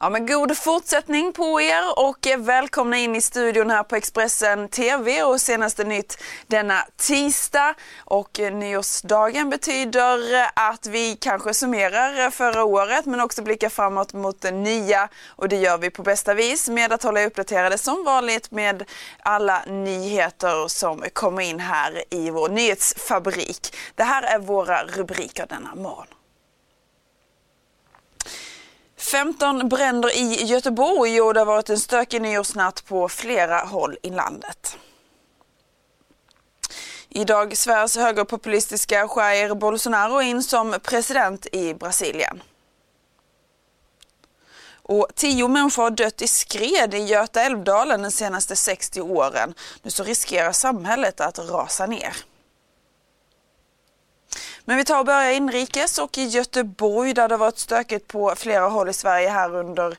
Ja, men god fortsättning på er och eh, välkomna in i studion här på Expressen TV och senaste nytt denna tisdag. Och eh, nyårsdagen betyder eh, att vi kanske summerar förra året men också blickar framåt mot det nya och det gör vi på bästa vis med att hålla er uppdaterade som vanligt med alla nyheter som kommer in här i vår nyhetsfabrik. Det här är våra rubriker denna morgon. 15 bränder i Göteborg och det har varit en stökig nyårsnatt på flera håll i landet. Idag svärs högerpopulistiska Jair Bolsonaro in som president i Brasilien. Och tio människor har dött i skred i Göta älvdalen de senaste 60 åren. Nu så riskerar samhället att rasa ner. Men vi tar och börjar inrikes och i Göteborg där det har varit stökigt på flera håll i Sverige här under,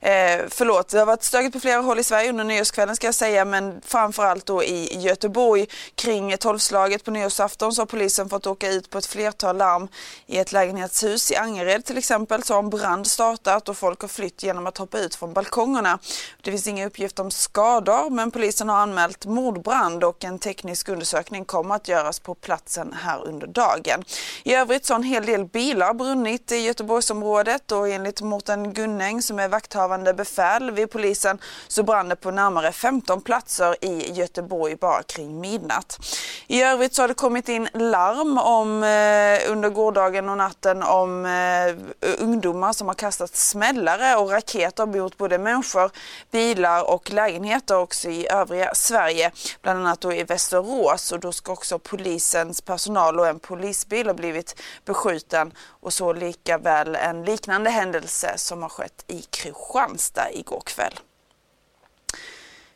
eh, förlåt, det har varit stökigt på flera håll i Sverige under nyårskvällen ska jag säga, men framförallt då i Göteborg kring tolvslaget på nyårsafton så har polisen fått åka ut på ett flertal larm i ett lägenhetshus i Angered till exempel så har en brand startat och folk har flytt genom att hoppa ut från balkongerna. Det finns inga uppgifter om skador men polisen har anmält mordbrand och en teknisk undersökning kommer att göras på platsen här under dagen. I övrigt så har en hel del bilar brunnit i Göteborgsområdet och enligt Mårten Gunnäng som är vakthavande befäl vid polisen så brann det på närmare 15 platser i Göteborg bara kring midnatt. I övrigt så har det kommit in larm om eh, under gårdagen och natten om eh, ungdomar som har kastat smällare och raketer mot både människor, bilar och lägenheter också i övriga Sverige, bland annat då i Västerås och då ska också polisens personal och en polisbil ha blivit beskjuten och så lika väl en liknande händelse som har skett i Kristianstad igår kväll.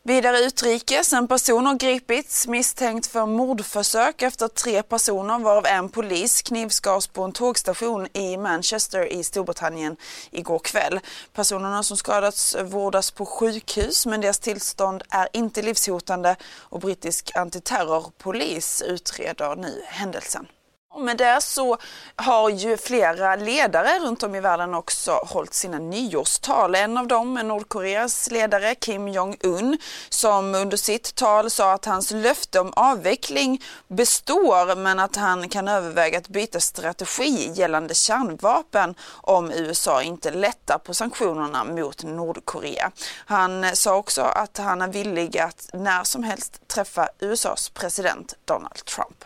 Vidare utrikes, en person har gripits misstänkt för mordförsök efter tre personer varav en polis knivskars på en tågstation i Manchester i Storbritannien igår kväll. Personerna som skadats vårdas på sjukhus men deras tillstånd är inte livshotande och brittisk antiterrorpolis utreder nu händelsen. Och med det så har ju flera ledare runt om i världen också hållit sina nyårstal. En av dem är Nordkoreas ledare Kim Jong-Un som under sitt tal sa att hans löfte om avveckling består men att han kan överväga att byta strategi gällande kärnvapen om USA inte lättar på sanktionerna mot Nordkorea. Han sa också att han är villig att när som helst träffa USAs president Donald Trump.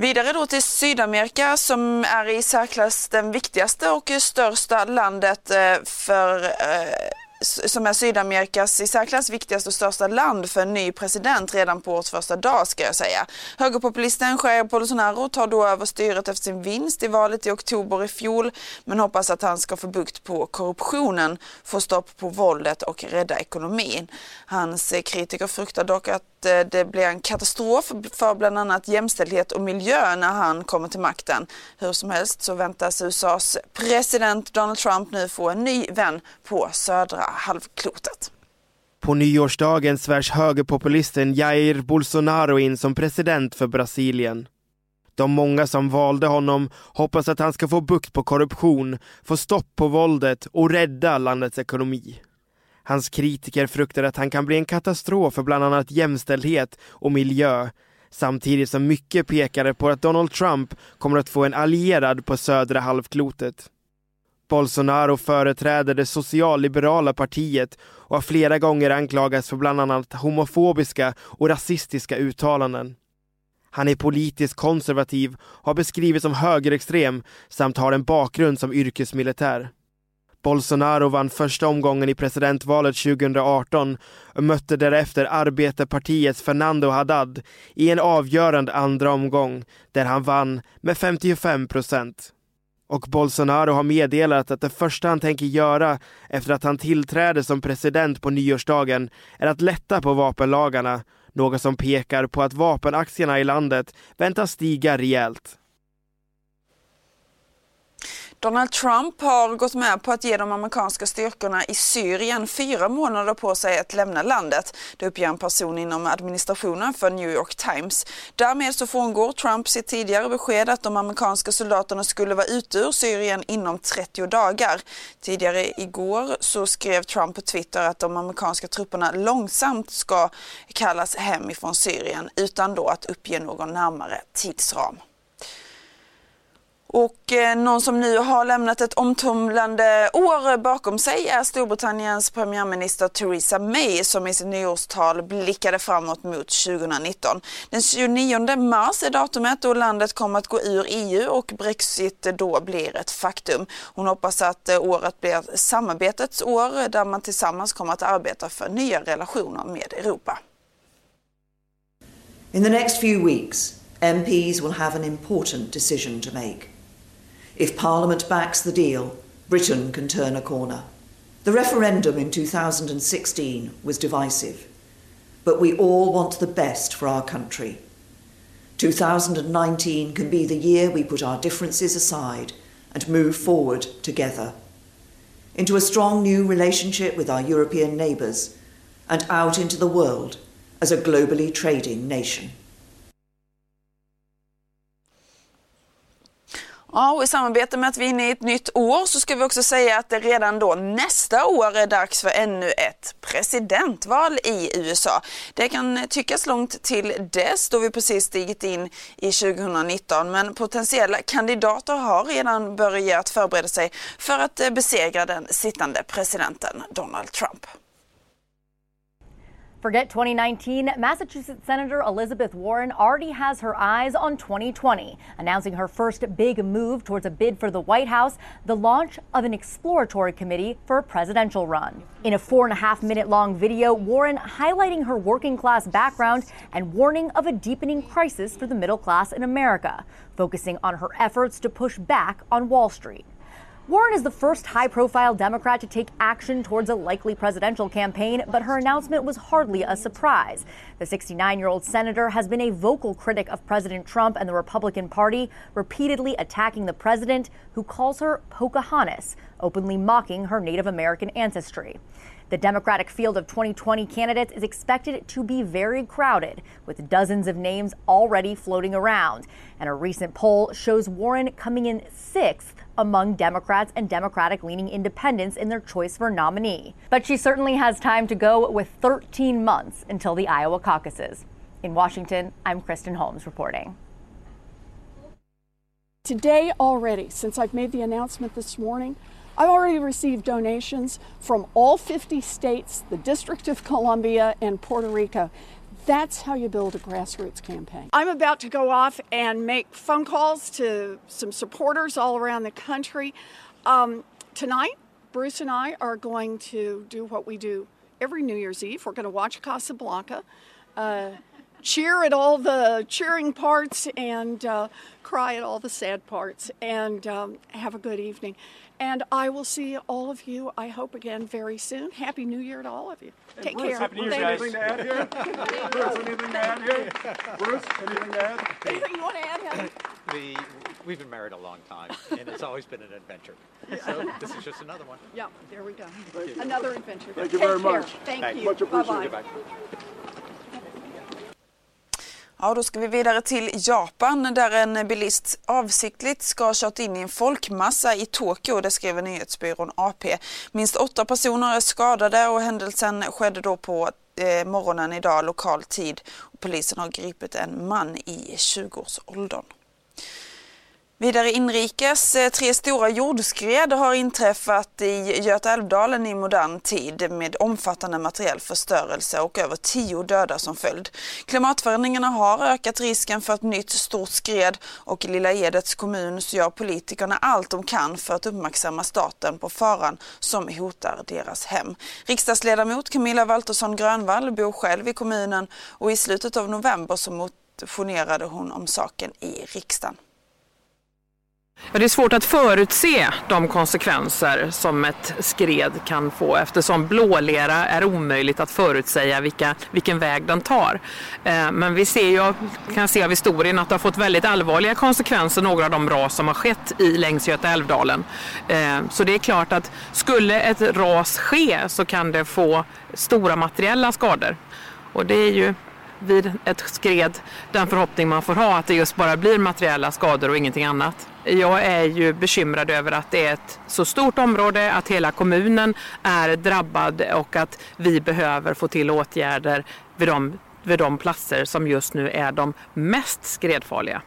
Vidare då till Sydamerika som är i särklass den viktigaste och största landet eh, för eh, som är Sydamerikas i särklass viktigaste och största land för en ny president redan på årets första dag ska jag säga. Högerpopulisten Jair Bolsonaro tar då över styret efter sin vinst i valet i oktober i fjol men hoppas att han ska få bukt på korruptionen, få stopp på våldet och rädda ekonomin. Hans eh, kritiker fruktar dock att att eh, det blir en katastrof för bland annat jämställdhet och miljö när han kommer till makten. Hur som helst så väntas USAs president Donald Trump nu få en ny vän på södra halvklotet. På nyårsdagen svärs högerpopulisten Jair Bolsonaro in som president för Brasilien. De många som valde honom hoppas att han ska få bukt på korruption, få stopp på våldet och rädda landets ekonomi. Hans kritiker fruktar att han kan bli en katastrof för bland annat jämställdhet och miljö samtidigt som mycket pekade på att Donald Trump kommer att få en allierad på södra halvklotet. Bolsonaro företräder det socialliberala partiet och har flera gånger anklagats för bland annat homofobiska och rasistiska uttalanden. Han är politiskt konservativ, har beskrivits som högerextrem samt har en bakgrund som yrkesmilitär. Bolsonaro vann första omgången i presidentvalet 2018 och mötte därefter arbetarpartiets Fernando Haddad i en avgörande andra omgång där han vann med 55 procent. Och Bolsonaro har meddelat att det första han tänker göra efter att han tillträder som president på nyårsdagen är att lätta på vapenlagarna, något som pekar på att vapenaktierna i landet väntas stiga rejält. Donald Trump har gått med på att ge de amerikanska styrkorna i Syrien fyra månader på sig att lämna landet. Det uppger en person inom administrationen för New York Times. Därmed så frångår Trump sitt tidigare besked att de amerikanska soldaterna skulle vara ute ur Syrien inom 30 dagar. Tidigare igår så skrev Trump på Twitter att de amerikanska trupperna långsamt ska kallas hem ifrån Syrien utan då att uppge någon närmare tidsram. Och eh, någon som nu har lämnat ett omtumlande år bakom sig är Storbritanniens premiärminister Theresa May som i sitt nyårstal blickade framåt mot 2019. Den 29 mars är datumet då landet kommer att gå ur EU och Brexit då blir ett faktum. Hon hoppas att eh, året blir samarbetets år där man tillsammans kommer att arbeta för nya relationer med Europa. In the next few weeks, MPs will have an important decision to make. If Parliament backs the deal, Britain can turn a corner. The referendum in 2016 was divisive, but we all want the best for our country. 2019 can be the year we put our differences aside and move forward together into a strong new relationship with our European neighbours and out into the world as a globally trading nation. Ja, och i samarbete med att vi är inne i ett nytt år så ska vi också säga att det redan då nästa år är dags för ännu ett presidentval i USA. Det kan tyckas långt till dess då vi precis stigit in i 2019 men potentiella kandidater har redan börjat förbereda sig för att besegra den sittande presidenten Donald Trump. Forget 2019, Massachusetts Senator Elizabeth Warren already has her eyes on 2020, announcing her first big move towards a bid for the White House, the launch of an exploratory committee for a presidential run. In a four and a half minute long video, Warren highlighting her working class background and warning of a deepening crisis for the middle class in America, focusing on her efforts to push back on Wall Street. Warren is the first high profile Democrat to take action towards a likely presidential campaign, but her announcement was hardly a surprise. The 69 year old senator has been a vocal critic of President Trump and the Republican Party, repeatedly attacking the president, who calls her Pocahontas, openly mocking her Native American ancestry. The Democratic field of 2020 candidates is expected to be very crowded, with dozens of names already floating around. And a recent poll shows Warren coming in sixth among Democrats and Democratic leaning independents in their choice for nominee. But she certainly has time to go with 13 months until the Iowa caucuses. In Washington, I'm Kristen Holmes reporting. Today, already, since I've made the announcement this morning, I've already received donations from all 50 states, the District of Columbia, and Puerto Rico. That's how you build a grassroots campaign. I'm about to go off and make phone calls to some supporters all around the country. Um, tonight, Bruce and I are going to do what we do every New Year's Eve. We're going to watch Casablanca. Uh, cheer at all the cheering parts and uh, cry at all the sad parts and um, have a good evening. And I will see all of you, I hope, again very soon. Happy New Year to all of you. And Take Bruce, care. Happy New Year, Thank Anything to add here? Bruce, anything to add here? Bruce, anything to add? Anything you want to add, Heather? The, we've been married a long time, and it's always been an adventure. So this is just another one. Yeah, there we go. Thank you. Another adventure. Thank you Take very care. much. Thank Thank you. you. Much appreciated. Bye-bye. Ja, då ska vi vidare till Japan där en bilist avsiktligt ska ha kört in i en folkmassa i Tokyo, det skriver nyhetsbyrån AP. Minst åtta personer är skadade och händelsen skedde då på eh, morgonen idag lokal tid. Polisen har gripit en man i 20-årsåldern. Vidare inrikes, eh, tre stora jordskred har inträffat i Götaälvdalen i modern tid med omfattande materiell förstörelse och över tio döda som följd. Klimatförändringarna har ökat risken för ett nytt stort skred och i Lilla Edets kommun så gör politikerna allt de kan för att uppmärksamma staten på faran som hotar deras hem. Riksdagsledamot Camilla Waltersson Grönvall bor själv i kommunen och i slutet av november så motionerade hon om saken i riksdagen. Ja, det är svårt att förutse de konsekvenser som ett skred kan få eftersom blålera är omöjligt att förutsäga vilka, vilken väg den tar. Eh, men vi ser ju, kan se av historien att det har fått väldigt allvarliga konsekvenser några av de ras som har skett i längs Götaälvdalen. Eh, så det är klart att skulle ett ras ske så kan det få stora materiella skador. Och det är ju vid ett skred den förhoppning man får ha att det just bara blir materiella skador och ingenting annat. Jag är ju bekymrad över att det är ett så stort område, att hela kommunen är drabbad och att vi behöver få till åtgärder vid de, vid de platser som just nu är de mest skredfarliga.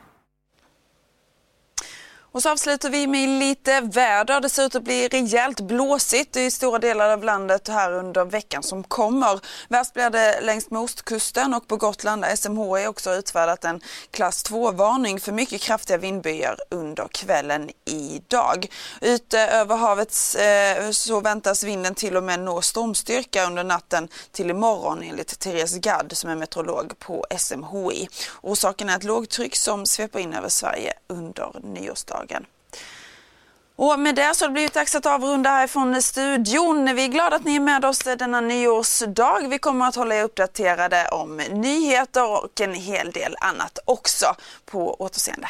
Och så avslutar vi med lite väder. Det ser ut att bli rejält blåsigt i stora delar av landet här under veckan som kommer. Värst blir det längs med ostkusten och på Gotland där SMHI också utfärdat en klass 2-varning för mycket kraftiga vindbyar under kvällen idag. Ute över havet eh, så väntas vinden till och med nå stormstyrka under natten till imorgon enligt Therese Gadd som är meteorolog på SMHI. Orsaken är ett lågtryck som sveper in över Sverige under nyårsdagen dagen. Och med det så har det blivit dags att avrunda härifrån studion. Vi är glada att ni är med oss denna nyårsdag. Vi kommer att hålla er uppdaterade om nyheter och en hel del annat också. På återseende.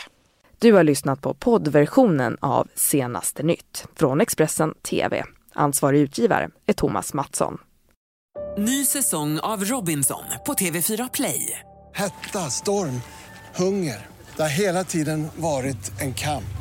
Du har lyssnat på poddversionen av Senaste nytt från Expressen TV. Ansvarig utgivare är Thomas Mattsson. Ny säsong av Robinson på TV4 Play. Hetta, storm, hunger. Det har hela tiden varit en kamp.